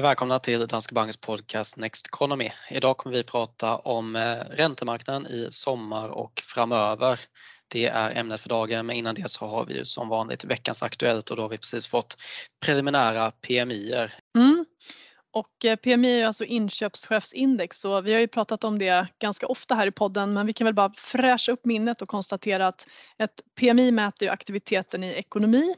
är välkomna till Danske Banks podcast Next Economy. Idag kommer vi prata om eh, räntemarknaden i sommar och framöver. Det är ämnet för dagen men innan det så har vi ju som vanligt veckans Aktuellt och då har vi precis fått preliminära PMI. Mm. Och eh, PMI är alltså inköpschefsindex och vi har ju pratat om det ganska ofta här i podden men vi kan väl bara fräscha upp minnet och konstatera att ett PMI mäter ju aktiviteten i ekonomin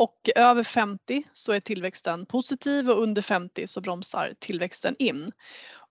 och över 50 så är tillväxten positiv och under 50 så bromsar tillväxten in.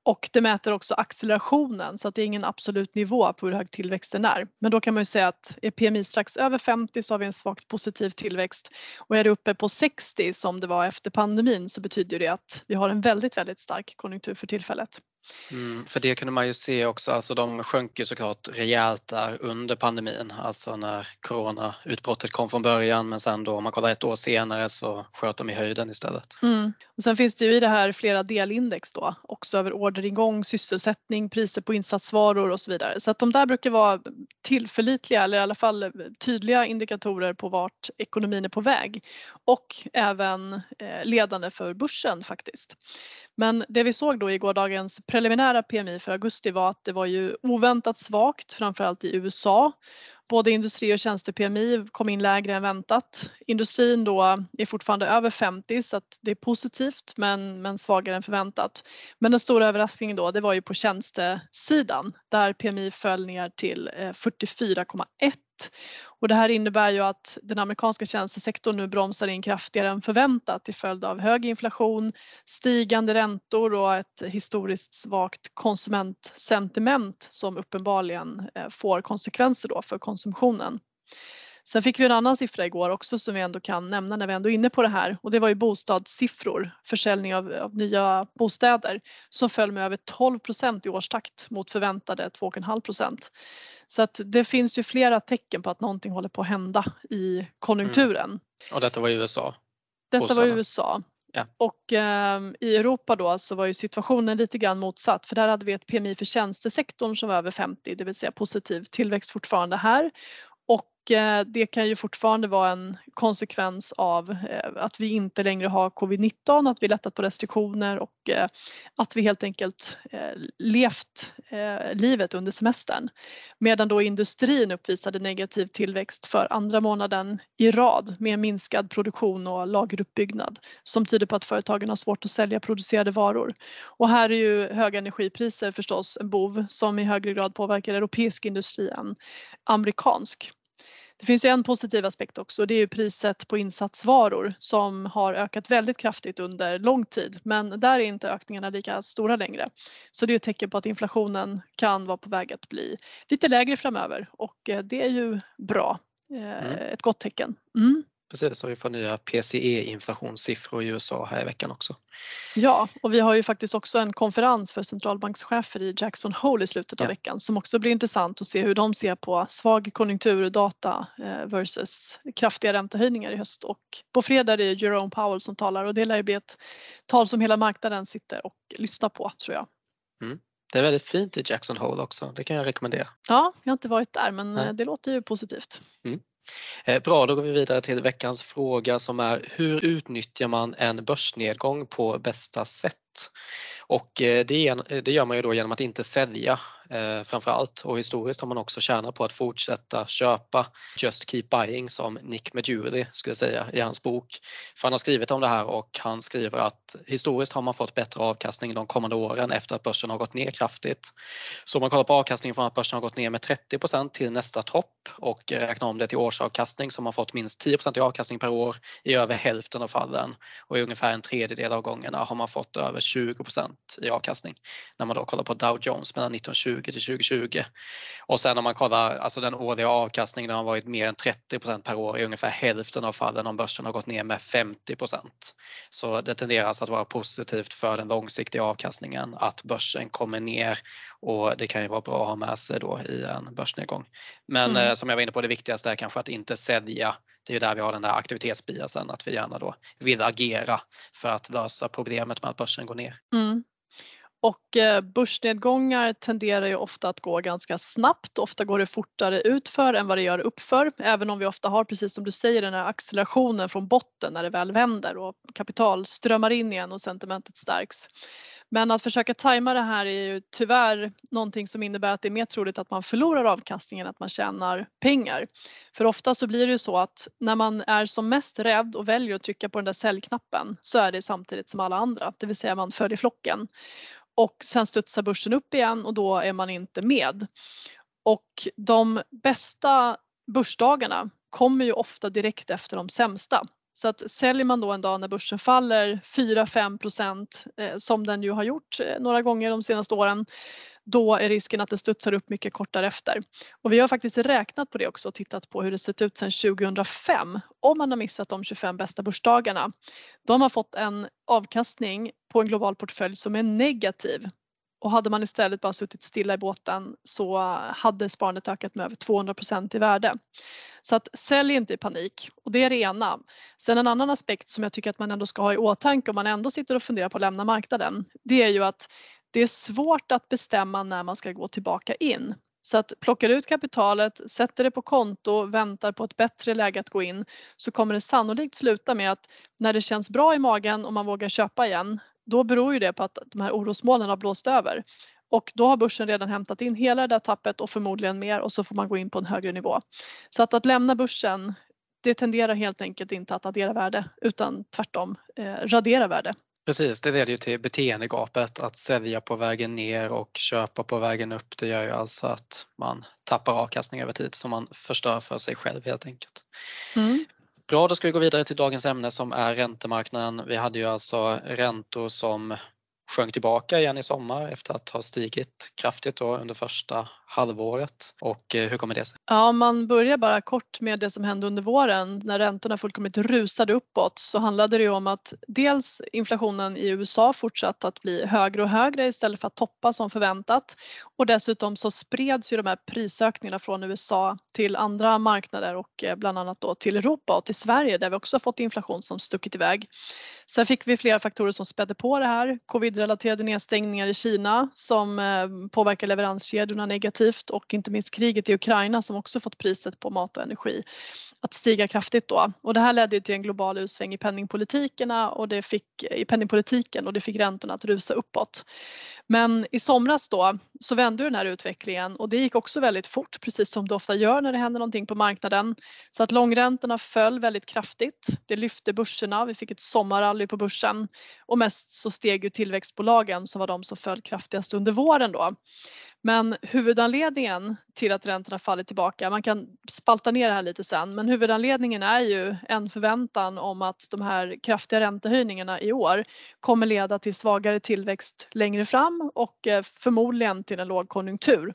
Och det mäter också accelerationen så att det är ingen absolut nivå på hur hög tillväxten är. Men då kan man ju säga att är PMI strax över 50 så har vi en svagt positiv tillväxt och är det uppe på 60 som det var efter pandemin så betyder det att vi har en väldigt, väldigt stark konjunktur för tillfället. Mm, för det kunde man ju se också, alltså de sjönk ju såklart rejält där under pandemin, alltså när coronautbrottet kom från början men sen då om man kollar ett år senare så sköt de i höjden istället. Mm. Och sen finns det ju i det här flera delindex då, också över orderingång, sysselsättning, priser på insatsvaror och så vidare. Så att de där brukar vara tillförlitliga eller i alla fall eh, tydliga indikatorer på vart ekonomin är på väg och även eh, ledande för börsen faktiskt. Men det vi såg då i gårdagens preliminära PMI för augusti var att det var ju oväntat svagt, framförallt i USA. Både industri och tjänste-PMI kom in lägre än väntat. Industrin då är fortfarande över 50 så att det är positivt men, men svagare än förväntat. Men den stora överraskningen då det var ju på tjänstesidan där PMI föll ner till eh, 44,1 och det här innebär ju att den amerikanska tjänstesektorn nu bromsar in kraftigare än förväntat till följd av hög inflation, stigande räntor och ett historiskt svagt konsumentsentiment som uppenbarligen eh, får konsekvenser då för konsumtionen. Sen fick vi en annan siffra igår också som vi ändå kan nämna när vi ändå är inne på det här och det var ju bostadssiffror, försäljning av, av nya bostäder som föll med över 12 procent i årstakt mot förväntade 2,5 procent. Så att det finns ju flera tecken på att någonting håller på att hända i konjunkturen. Mm. Och detta var i USA? Detta var i USA. Ja. Och eh, i Europa då så var ju situationen lite grann motsatt för där hade vi ett PMI för tjänstesektorn som var över 50, det vill säga positiv tillväxt fortfarande här Eh, det kan ju fortfarande vara en konsekvens av eh, att vi inte längre har covid-19, att vi lättat på restriktioner och eh, att vi helt enkelt levt livet under semestern. Medan då industrin uppvisade negativ tillväxt för andra månaden i rad med minskad produktion och lageruppbyggnad som tyder på att företagen har svårt att sälja producerade varor. Och här är ju höga energipriser förstås en bov som i högre grad påverkar europeisk industri än amerikansk. Det finns ju en positiv aspekt också det är ju priset på insatsvaror som har ökat väldigt kraftigt under lång tid men där är inte ökningarna lika stora längre. Så det är ett tecken på att inflationen kan vara på väg att bli lite lägre framöver och eh, det är ju bra. Eh, mm. Ett gott tecken. Mm. Precis, och vi får nya PCE-inflationssiffror i USA här i veckan också. Ja, och vi har ju faktiskt också en konferens för centralbankschefer i Jackson Hole i slutet av ja. veckan som också blir intressant att se hur de ser på svag konjunkturdata eh, versus kraftiga räntehöjningar i höst. Och på fredag är det Jerome Powell som talar och det lär ju bli ett tal som hela marknaden sitter och lyssnar på tror jag. Mm. Det är väldigt fint i Jackson Hole också, det kan jag rekommendera. Ja, jag har inte varit där men Nej. det låter ju positivt. Mm. Eh, bra, då går vi vidare till veckans fråga som är hur utnyttjar man en börsnedgång på bästa sätt? Och eh, det, eh, det, gör man ju då genom att inte sälja eh, framför allt och historiskt har man också tjänat på att fortsätta köpa Just Keep Buying som Nick Medjuri skulle säga i hans bok. För han har skrivit om det här och han skriver att historiskt har man fått bättre avkastning de kommande åren efter att börsen har gått ner kraftigt. Så om man kollar på avkastningen från att börsen har gått ner med 30% till nästa topp och räknar om det till årsavkastning så har man fått minst 10% i avkastning per år i över hälften av fallen och i ungefär en tredjedel av gångerna har man fått över 20% i avkastning när man då kollar på Dow Jones mellan 1920 till 2020. Och sen om man kollar alltså den årliga avkastningen har varit mer än 30% per år i ungefär hälften av fallen om börsen har gått ner med 50% Så det tenderar alltså att vara positivt för den långsiktiga avkastningen att börsen kommer ner och det kan ju vara bra att ha med sig då i en börsnedgång. Men mm. eh, som jag var inne på det viktigaste är kanske att inte sälja. Det är där vi har den där aktivitetsbiasen att vi gärna då vill agera för att lösa problemet med att börsen går ner. Mm. Och eh, börsnedgångar tenderar ju ofta att gå ganska snabbt. Ofta går det fortare utför än vad det gör uppför. Även om vi ofta har, precis som du säger, den här accelerationen från botten när det väl vänder och kapital strömmar in igen och sentimentet stärks. Men att försöka tajma det här är ju tyvärr någonting som innebär att det är mer troligt att man förlorar avkastningen än att man tjänar pengar. För ofta så blir det ju så att när man är som mest rädd och väljer att trycka på den där säljknappen så är det samtidigt som alla andra, det vill säga man följer flocken. Och sen studsar börsen upp igen och då är man inte med. Och de bästa börsdagarna kommer ju ofta direkt efter de sämsta. Så att säljer man då en dag när börsen faller 4-5 procent eh, som den ju har gjort eh, några gånger de senaste åren då är risken att det studsar upp mycket kort därefter. Och vi har faktiskt räknat på det också och tittat på hur det sett ut sedan 2005 om man har missat de 25 bästa börsdagarna. Då har man fått en avkastning på en global portfölj som är negativ och hade man istället bara suttit stilla i båten så hade sparandet ökat med över 200% i värde. Så att sälj inte i panik och det är det ena. Sen en annan aspekt som jag tycker att man ändå ska ha i åtanke om man ändå sitter och funderar på att lämna marknaden. Det är ju att det är svårt att bestämma när man ska gå tillbaka in. Så att plockar ut kapitalet, sätter det på konto, väntar på ett bättre läge att gå in så kommer det sannolikt sluta med att när det känns bra i magen och man vågar köpa igen, då beror ju det på att de här orosmolnen har blåst över. Och då har börsen redan hämtat in hela det där tappet och förmodligen mer och så får man gå in på en högre nivå. Så att, att lämna börsen det tenderar helt enkelt inte att addera värde utan tvärtom eh, radera värde. Precis, det leder ju till beteendegapet. Att sälja på vägen ner och köpa på vägen upp det gör ju alltså att man tappar avkastning över tid som man förstör för sig själv helt enkelt. Mm. Bra, då ska vi gå vidare till dagens ämne som är räntemarknaden. Vi hade ju alltså räntor som sjönk tillbaka igen i sommar efter att ha stigit kraftigt då under första halvåret. Och eh, hur kommer det sig? Ja, om man börjar bara kort med det som hände under våren när räntorna fullkomligt rusade uppåt så handlade det ju om att dels inflationen i USA fortsatte att bli högre och högre istället för att toppa som förväntat och dessutom så spreds ju de här prisökningarna från USA till andra marknader och eh, bland annat då till Europa och till Sverige där vi också har fått inflation som stuckit iväg. Sen fick vi flera faktorer som spädde på det här. Covid-relaterade nedstängningar i Kina som eh, påverkar leveranskedjorna negativt och inte minst kriget i Ukraina som också fått priset på mat och energi att stiga kraftigt då. Och det här ledde till en global utsväng i penningpolitikerna och det fick, i penningpolitiken och det fick räntorna att rusa uppåt. Men i somras då så vände den här utvecklingen och det gick också väldigt fort precis som det ofta gör när det händer någonting på marknaden. Så att långräntorna föll väldigt kraftigt. Det lyfte börserna. Vi fick ett sommarrally på börsen och mest så steg ju tillväxtbolagen som var de som föll kraftigast under våren då. Men huvudanledningen till att räntorna faller tillbaka, man kan spalta ner det här lite sen, men huvudanledningen är ju en förväntan om att de här kraftiga räntehöjningarna i år kommer leda till svagare tillväxt längre fram och eh, förmodligen till en lågkonjunktur.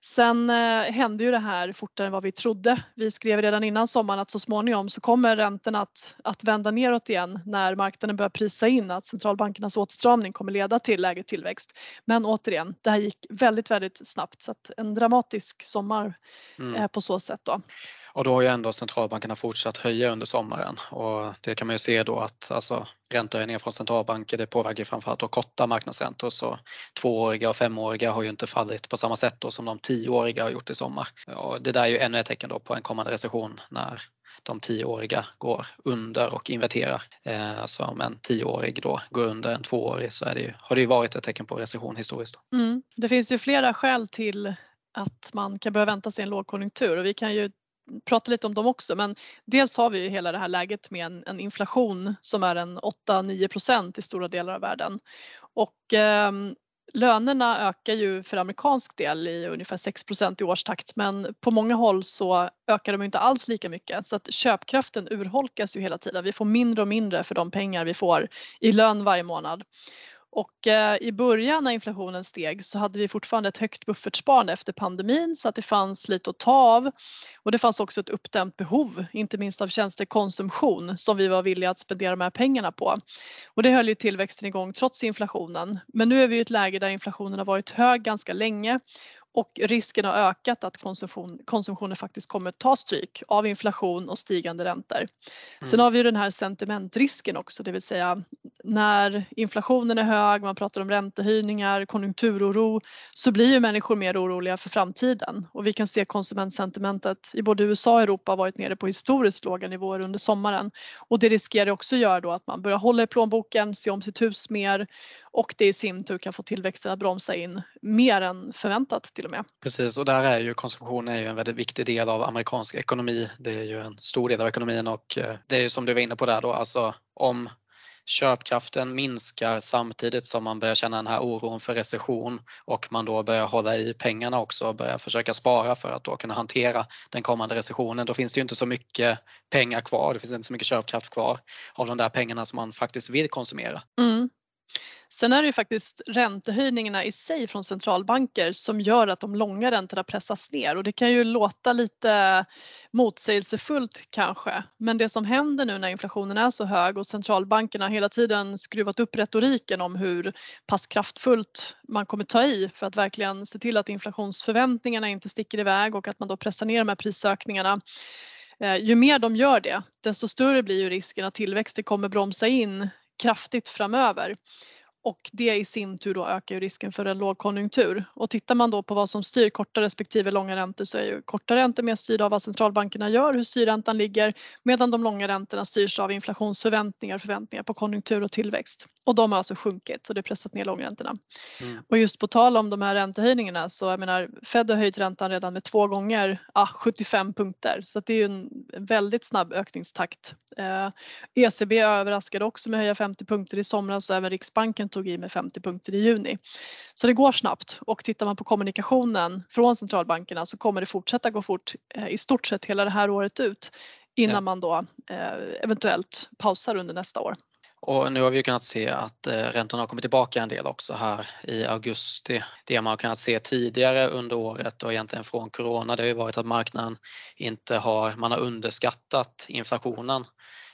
Sen eh, hände ju det här fortare än vad vi trodde. Vi skrev redan innan sommaren att så småningom så kommer räntorna att, att vända neråt igen när marknaden börjar prisa in att centralbankernas åtstramning kommer leda till lägre tillväxt. Men återigen, det här gick väldigt, väldigt snabbt så att en dramatisk sommar mm. på så sätt då. Och då har ju ändå centralbankerna fortsatt höja under sommaren och det kan man ju se då att alltså, räntehöjningar från centralbanker det påverkar framförallt då korta marknadsräntor så tvååriga och femåriga har ju inte fallit på samma sätt då som de tioåriga har gjort i sommar. Och det där är ju ännu ett tecken då på en kommande recession när de tioåriga går under och inverterar. Eh, så om en tioårig då går under en tvåårig så är det ju, har det ju varit ett tecken på recession historiskt. Mm. Det finns ju flera skäl till att man kan börja vänta sig en lågkonjunktur och vi kan ju prata lite om dem också men dels har vi ju hela det här läget med en, en inflation som är en 8-9% i stora delar av världen och eh, lönerna ökar ju för amerikansk del i ungefär 6% i årstakt men på många håll så ökar de inte alls lika mycket så att köpkraften urholkas ju hela tiden. Vi får mindre och mindre för de pengar vi får i lön varje månad. Och eh, i början när inflationen steg så hade vi fortfarande ett högt buffertsparande efter pandemin så att det fanns lite att ta av. Och det fanns också ett uppdämt behov, inte minst av tjänstekonsumtion som vi var villiga att spendera de här pengarna på. Och det höll ju tillväxten igång trots inflationen. Men nu är vi i ett läge där inflationen har varit hög ganska länge och risken har ökat att konsumtion, konsumtionen faktiskt kommer ta stryk av inflation och stigande räntor. Mm. Sen har vi ju den här sentimentrisken också, det vill säga när inflationen är hög, man pratar om räntehöjningar, konjunkturoro, så blir ju människor mer oroliga för framtiden och vi kan se konsumentsentimentet i både USA och Europa varit nere på historiskt låga nivåer under sommaren och det riskerar också göra då att man börjar hålla i plånboken, se om sitt hus mer och det i sin tur kan få tillväxten att bromsa in mer än förväntat till och med. Precis och där är ju konsumtion är ju en väldigt viktig del av amerikansk ekonomi. Det är ju en stor del av ekonomin och eh, det är ju som du var inne på där då, alltså om köpkraften minskar samtidigt som man börjar känna den här oron för recession och man då börjar hålla i pengarna också och börjar försöka spara för att då kunna hantera den kommande recessionen. Då finns det ju inte så mycket pengar kvar, det finns inte så mycket köpkraft kvar av de där pengarna som man faktiskt vill konsumera. Mm. Sen är det ju faktiskt räntehöjningarna i sig från centralbanker som gör att de långa räntorna pressas ner och det kan ju låta lite motsägelsefullt kanske. Men det som händer nu när inflationen är så hög och centralbankerna hela tiden skruvat upp retoriken om hur pass kraftfullt man kommer ta i för att verkligen se till att inflationsförväntningarna inte sticker iväg och att man då pressar ner de här prisökningarna eh, ju mer de gör det, desto större blir ju risken att tillväxten kommer bromsa in kraftigt framöver och det i sin tur då ökar ju risken för en lågkonjunktur. Och tittar man då på vad som styr korta respektive långa räntor så är ju korta räntor mer styrda av vad centralbankerna gör, hur styrräntan ligger, medan de långa räntorna styrs av inflationsförväntningar, förväntningar på konjunktur och tillväxt. Och de har alltså sjunkit och det har pressat ner långräntorna. Mm. Och just på tal om de här räntehöjningarna så jag menar Fed har höjt räntan redan med två gånger ah, 75 punkter så det är ju en väldigt snabb ökningstakt. Eh, ECB överraskade också med att höja 50 punkter i somras och även Riksbanken tog i med 50 punkter i juni. Så det går snabbt och tittar man på kommunikationen från centralbankerna så kommer det fortsätta gå fort eh, i stort sett hela det här året ut innan ja. man då eh, eventuellt pausar under nästa år. Och nu har vi kunnat se att eh, räntorna har kommit tillbaka en del också här i augusti. Det man har kunnat se tidigare under året och egentligen från Corona det har ju varit att marknaden inte har, man har underskattat inflationen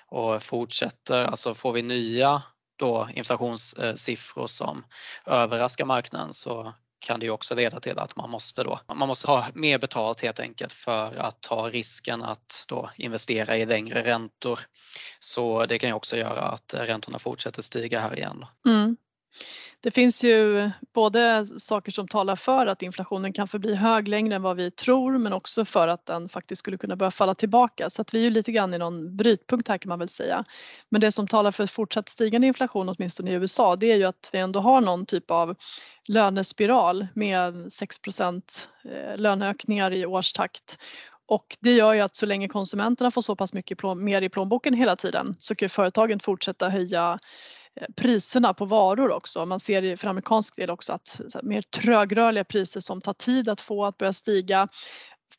och fortsätter, alltså får vi nya då inflationssiffror som överraskar marknaden så kan det ju också leda till att man måste då, man måste ha mer betalt helt enkelt för att ta risken att då investera i längre räntor. Så det kan ju också göra att räntorna fortsätter stiga här igen. Mm. Det finns ju både saker som talar för att inflationen kan förbli hög längre än vad vi tror men också för att den faktiskt skulle kunna börja falla tillbaka. Så att vi är ju lite grann i någon brytpunkt här kan man väl säga. Men det som talar för fortsatt stigande inflation åtminstone i USA det är ju att vi ändå har någon typ av lönespiral med 6 eh, löneökningar i årstakt och det gör ju att så länge konsumenterna får så pass mycket mer i plånboken hela tiden så kan företagen fortsätta höja priserna på varor också. Man ser för amerikansk del också att mer trögrörliga priser som tar tid att få att börja stiga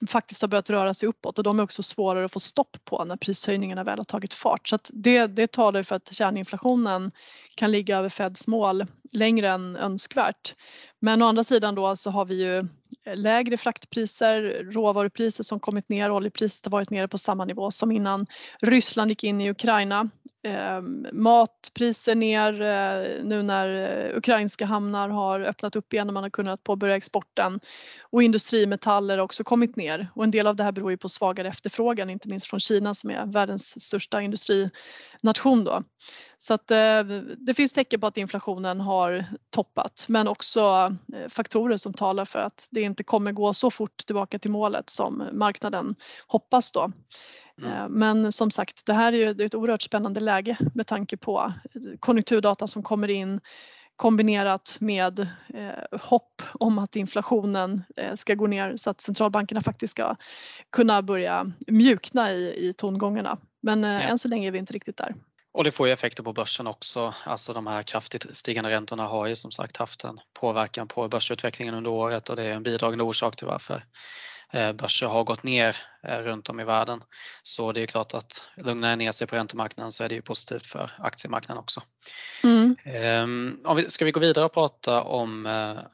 faktiskt har börjat röra sig uppåt och de är också svårare att få stopp på när prishöjningarna väl har tagit fart. Så det, det talar för att kärninflationen kan ligga över Feds mål längre än önskvärt. Men å andra sidan då så har vi ju eh, lägre fraktpriser, råvarupriser som kommit ner, oljepriset har varit nere på samma nivå som innan Ryssland gick in i Ukraina. Eh, matpriser ner eh, nu när eh, ukrainska hamnar har öppnat upp igen och man har kunnat påbörja exporten. Och industrimetaller har också kommit ner och en del av det här beror ju på svagare efterfrågan, inte minst från Kina som är världens största industrination då. Så att eh, det finns tecken på att inflationen har toppat men också eh, faktorer som talar för att det inte kommer gå så fort tillbaka till målet som marknaden hoppas då. Mm. Eh, men som sagt, det här är ju ett oerhört spännande läge med tanke på konjunkturdata som kommer in kombinerat med eh, hopp om att inflationen eh, ska gå ner så att centralbankerna faktiskt ska kunna börja mjukna i, i tongångarna. Men eh, ja. än så länge är vi inte riktigt där. Och det får ju effekter på börsen också. Alltså de här kraftigt stigande räntorna har ju som sagt haft en påverkan på börsutvecklingen under året och det är en bidragande orsak till varför börser har gått ner runt om i världen. Så det är klart att lugnar ner sig på räntemarknaden så är det ju positivt för aktiemarknaden också. Mm. Ehm, om vi, ska vi gå vidare och prata om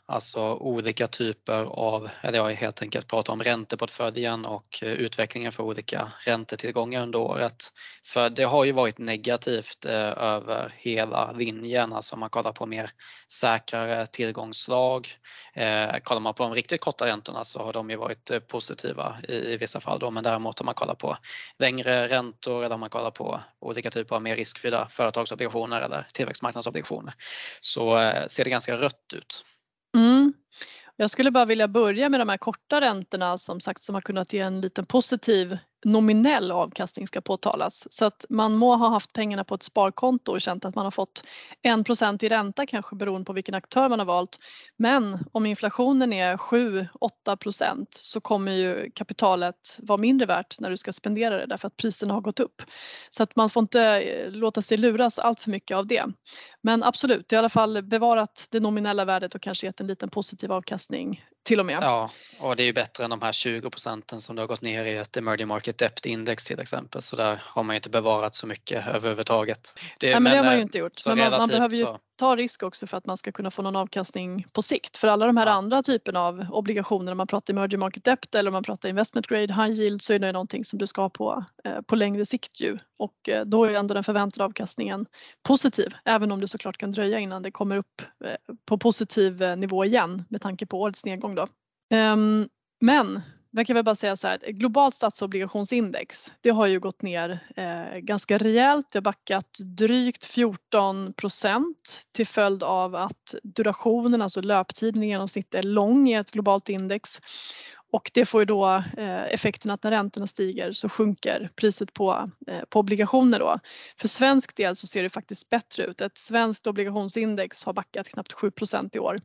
alltså olika typer av, eller jag helt enkelt prata om ränteportföljen och utvecklingen för olika räntetillgångar under året. För det har ju varit negativt över hela linjen, alltså om man kollar på mer säkrare tillgångslag. Kollar man på de riktigt korta räntorna så har de ju varit positiva i, i vissa fall då, men däremot om man kollar på längre räntor eller om man kollar på olika typer av mer riskfyllda företagsobligationer eller tillväxtmarknadsobligationer så eh, ser det ganska rött ut. Mm. Jag skulle bara vilja börja med de här korta räntorna som sagt som har kunnat ge en liten positiv nominell avkastning ska påtalas. Så att man må ha haft pengarna på ett sparkonto och känt att man har fått 1 i ränta kanske beroende på vilken aktör man har valt. Men om inflationen är 7-8 procent så kommer ju kapitalet vara mindre värt när du ska spendera det därför att priserna har gått upp. Så att man får inte eh, låta sig luras allt för mycket av det. Men absolut, i alla fall bevarat det nominella värdet och kanske gett en liten positiv avkastning till och med. Ja, och det är ju bättre än de här 20 procenten som det har gått ner i ett emerging market debt index till exempel. Så där har man ju inte bevarat så mycket överhuvudtaget. Det, Nej, men, men det har man ju inte gjort. Men man, man behöver ju så ta risk också för att man ska kunna få någon avkastning på sikt. För alla de här ja. andra typerna av obligationer, om man pratar emerging market debt eller om man pratar investment grade high yield så är det någonting som du ska ha på, eh, på längre sikt ju. Och eh, då är ändå den förväntade avkastningen positiv, även om det såklart kan dröja innan det kommer upp eh, på positiv eh, nivå igen med tanke på årets nedgång då. Um, men man kan väl bara säga så här, att globalt statsobligationsindex, det har ju gått ner eh, ganska rejält. Det har backat drygt 14 procent till följd av att durationen, alltså löptiden i genomsnitt är lång i ett globalt index. Och det får ju då eh, effekten att när räntorna stiger så sjunker priset på, eh, på obligationer då. För svensk del så ser det faktiskt bättre ut. Ett svenskt obligationsindex har backat knappt 7% i år.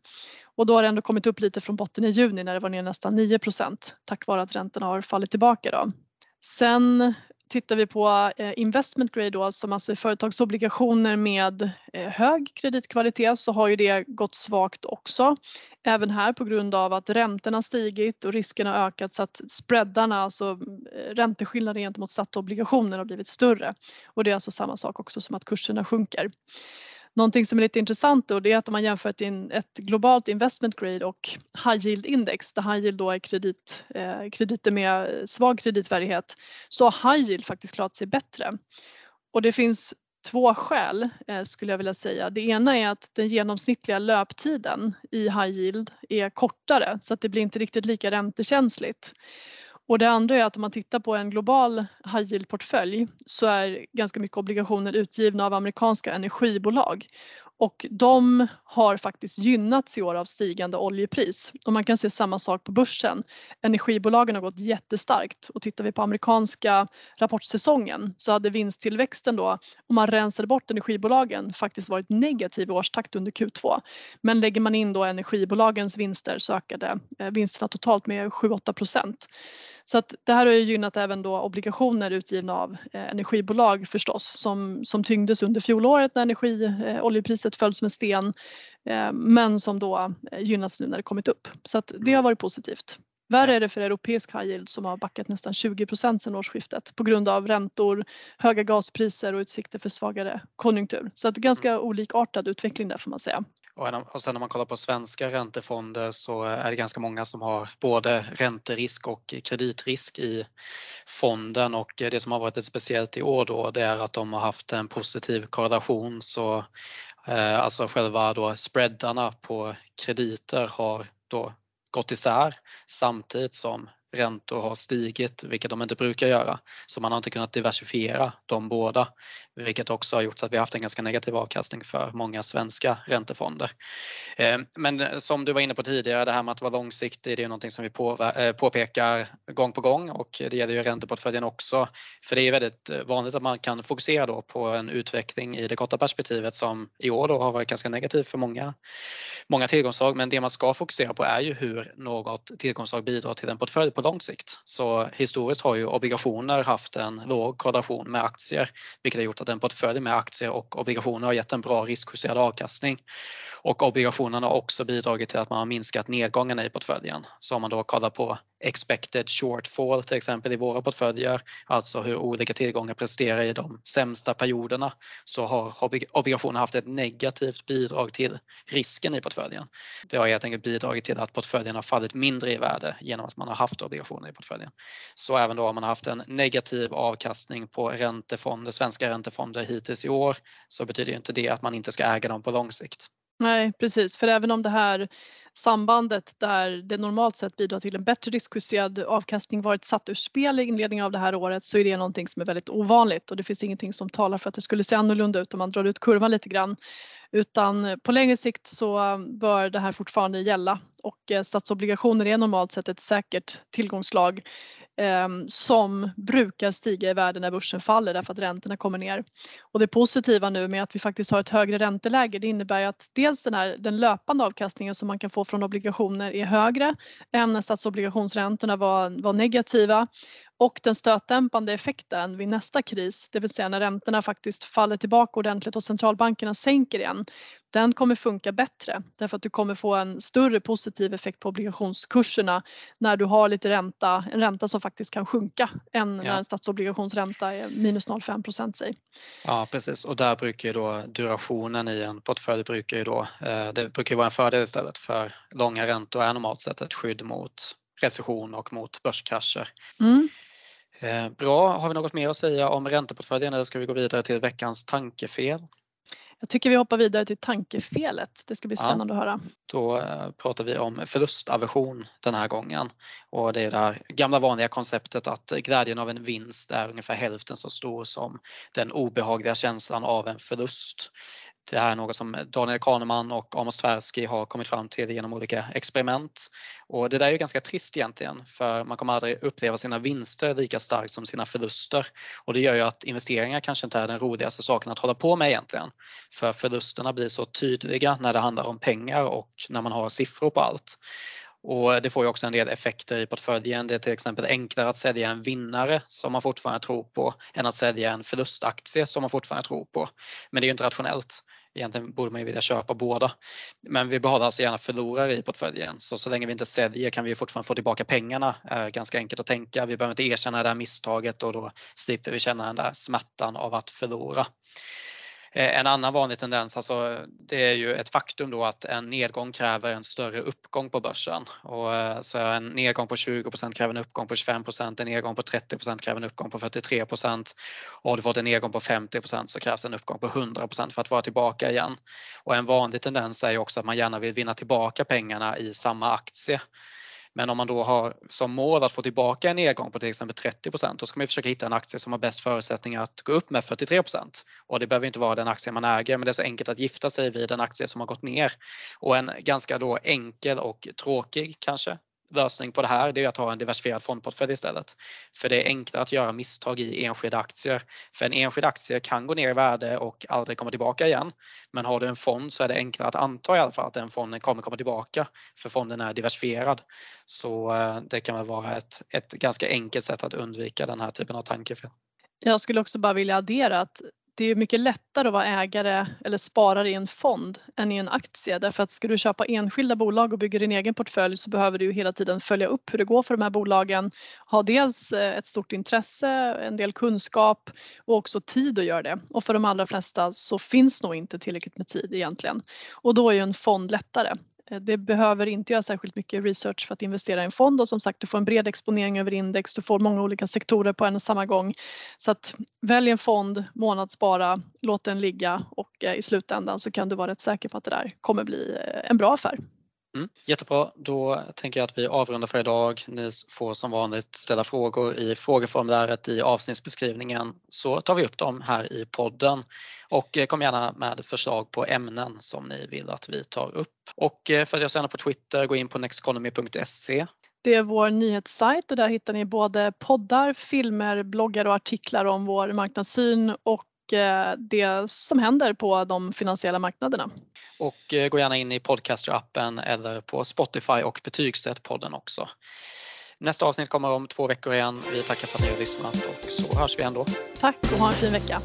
Och då har det ändå kommit upp lite från botten i juni när det var ner nästan 9% tack vare att räntorna har fallit tillbaka då. Sen tittar vi på eh, investment grade då, som alltså är företagsobligationer med eh, hög kreditkvalitet så har ju det gått svagt också. Även här på grund av att räntorna stigit och riskerna ökat så att spreadarna, alltså eh, ränteskillnaden gentemot satta obligationer har blivit större. Och det är alltså samma sak också som att kurserna sjunker. Någonting som är lite intressant då det är att om man jämför ett, ett globalt investment grade och high yield index där high yield då är kredit, eh, krediter med svag kreditvärdighet så har high yield faktiskt klarat sig bättre. Och det finns två skäl eh, skulle jag vilja säga. Det ena är att den genomsnittliga löptiden i high yield är kortare så att det blir inte riktigt lika räntekänsligt. Och det andra är att om man tittar på en global high yield-portfölj så är ganska mycket obligationer utgivna av amerikanska energibolag och de har faktiskt gynnats i år av stigande oljepris. Och man kan se samma sak på börsen. Energibolagen har gått jättestarkt och tittar vi på amerikanska rapportsäsongen så hade vinsttillväxten då, om man rensade bort energibolagen, faktiskt varit negativ i årstakt under Q2. Men lägger man in då energibolagens vinster så ökade eh, vinsterna totalt med 7-8 procent. Så att det här har ju gynnat även då obligationer utgivna av eh, energibolag förstås som, som tyngdes under fjolåret när energi, eh, oljepriset föll som en sten eh, men som då eh, gynnas nu när det kommit upp. Så att det har varit positivt. Värre är det för europeisk high yield som har backat nästan 20 procent sedan årsskiftet på grund av räntor, höga gaspriser och utsikter för svagare konjunktur. Så att ganska mm. olikartad utveckling där får man säga. Och sen när man kollar på svenska räntefonder så är det ganska många som har både ränterisk och kreditrisk i fonden och det som har varit ett speciellt i år då det är att de har haft en positiv korrelation så Eh, alltså själva då spreadarna på krediter har då gått isär samtidigt som räntor har stigit, vilket de inte brukar göra. Så man har inte kunnat diversifiera de båda, vilket också har gjort att vi har haft en ganska negativ avkastning för många svenska räntefonder. Eh, men som du var inne på tidigare, det här med att vara långsiktig, det är någonting som vi eh, påpekar gång på gång och det gäller ju ränteportföljen också. För det är väldigt eh, vanligt att man kan fokusera då på en utveckling i det korta perspektivet som i år då har varit ganska negativ för många, många tillgångsslag. Men det man ska fokusera på är ju hur något tillgångsslag bidrar till en portfölj på lång sikt. Så historiskt har ju obligationer haft en låg korrelation med aktier, vilket har gjort att en portfölj med aktier och obligationer har gett en bra riskjusterad avkastning. Och obligationerna har också bidragit till att man har minskat nedgången i portföljen. Så om man då kollar på expected shortfall till exempel i våra portföljer, alltså hur olika tillgångar presterar i de sämsta perioderna, så har obligationer haft ett negativt bidrag till risken i portföljen. Det har helt enkelt bidragit till att portföljen har fallit mindre i värde genom att man har haft obligationer i portföljen. Så även då om man har haft en negativ avkastning på räntefonder, svenska räntefonder hittills i år så betyder inte det att man inte ska äga dem på lång sikt. Nej precis, för även om det här sambandet där det normalt sett bidrar till en bättre riskjusterad avkastning varit satt ur spel i inledningen av det här året så är det någonting som är väldigt ovanligt. Och det finns ingenting som talar för att det skulle se annorlunda ut om man drar ut kurvan lite grann. Utan eh, på längre sikt så eh, bör det här fortfarande gälla. Och eh, statsobligationer är normalt sett ett säkert tillgångslag. Ehm, som brukar stiga i värde när börsen faller därför att räntorna kommer ner. Och det positiva nu med att vi faktiskt har ett högre ränteläge det innebär att dels den, här, den löpande avkastningen som man kan få från obligationer är högre än när statsobligationsräntorna var, var negativa och den stötdämpande effekten vid nästa kris, det vill säga när räntorna faktiskt faller tillbaka ordentligt och centralbankerna sänker igen, den kommer funka bättre därför att du kommer få en större positiv effekt på obligationskurserna när du har lite ränta, en ränta som faktiskt kan sjunka än ja. när en statsobligationsränta är minus 0,5 procent. Ja precis och där brukar ju då durationen i en portfölj brukar ju då, eh, det brukar vara en fördel istället för långa räntor är normalt sett ett skydd mot recession och mot börskrascher. Mm. Eh, bra, har vi något mer att säga om ränteportföljen eller ska vi gå vidare till veckans tankefel? Jag tycker vi hoppar vidare till tankefelet. Det ska bli spännande ja, att höra. Då eh, pratar vi om förlustaversion den här gången. Och det är det här gamla vanliga konceptet att glädjen av en vinst är ungefär hälften så stor som den obehagliga känslan av en förlust. Det här är något som Daniel Kahneman och Amos Tversky har kommit fram till genom olika experiment. Och det där är ju ganska trist egentligen för man kommer aldrig uppleva sina vinster lika starkt som sina förluster. Och det gör ju att investeringar kanske inte är den roligaste saken att hålla på med egentligen. För förlusterna blir så tydliga när det handlar om pengar och när man har siffror på allt. Och eh, det får ju också en del effekter i portföljen. Det är till exempel enklare att sälja en vinnare som man fortfarande tror på än att sälja en förlustaktie som man fortfarande tror på. Men det är ju inte rationellt. Egentligen borde man ju vilja köpa båda. Men vi behåller alltså gärna förlorare i portföljen. Så så länge vi inte säljer kan vi fortfarande få tillbaka pengarna. är ganska enkelt att tänka. Vi behöver inte erkänna det här misstaget och då slipper vi känna den där smärtan av att förlora. Eh, en annan vanlig tendens, alltså, det är ju ett faktum då att en nedgång kräver en större uppgång på börsen. Och eh, så en nedgång på 20% kräver en uppgång på 25% en nedgång på 30% kräver en uppgång på 43 och har du fått en nedgång på 50% så krävs en uppgång på 100% för att vara tillbaka igen. Och en vanlig tendens är ju också att man gärna vill vinna tillbaka pengarna i samma aktie. Men om man då har som mål att få tillbaka en nedgång på till exempel 30% då ska man försöka hitta en aktie som har bäst förutsättningar att gå upp med 43% Och det behöver inte vara den aktie man äger men det är så enkelt att gifta sig vid en aktie som har gått ner. Och en ganska då enkel och tråkig kanske lösning på det här det är att ha en diversifierad fondportfölj istället. För det är enklare att göra misstag i enskilda aktier. För en enskild aktie kan gå ner i värde och aldrig komma tillbaka igen. Men har du en fond så är det enklare att anta i alla fall att den fonden kommer komma tillbaka för fonden är diversifierad. Så eh, det kan väl vara ett, ett ganska enkelt sätt att undvika den här typen av tankefel. Jag skulle också bara vilja addera att det är mycket lättare att vara ägare eller sparare i en fond än i en aktie därför att ska du köpa enskilda bolag och bygga din egen portfölj så behöver du hela tiden följa upp hur det går för de här bolagen. Ha dels eh, ett stort intresse, en del kunskap och också tid att göra det. Och för de allra flesta så finns nog inte tillräckligt med tid egentligen. Och då är ju en fond lättare. Eh, det behöver inte göra särskilt mycket research för att investera i en fond och som sagt du får en bred exponering över index, du får många olika sektorer på en och samma gång. Så att välj en fond, månadsspara, låt den ligga och eh, i slutändan så kan du vara rätt säker på att det där kommer bli eh, en bra affär. Mm, jättebra, då tänker jag att vi avrundar för idag. Ni får som vanligt ställa frågor i frågeformuläret i avsnittsbeskrivningen så tar vi upp dem här i podden. Och eh, kom gärna med förslag på ämnen som ni vill att vi tar upp. Och eh, följ oss gärna på Twitter, gå in på nexteconomy.se det är vår nyhetssajt och där hittar ni både poddar, filmer, bloggar och artiklar om vår marknadssyn och det som händer på de finansiella marknaderna. Och eh, gå gärna in i Podcaster-appen eller på Spotify och betygsätt podden också. Nästa avsnitt kommer om två veckor igen. Vi tackar för att ni har lyssnat och så hörs vi ändå. Tack och ha en fin vecka.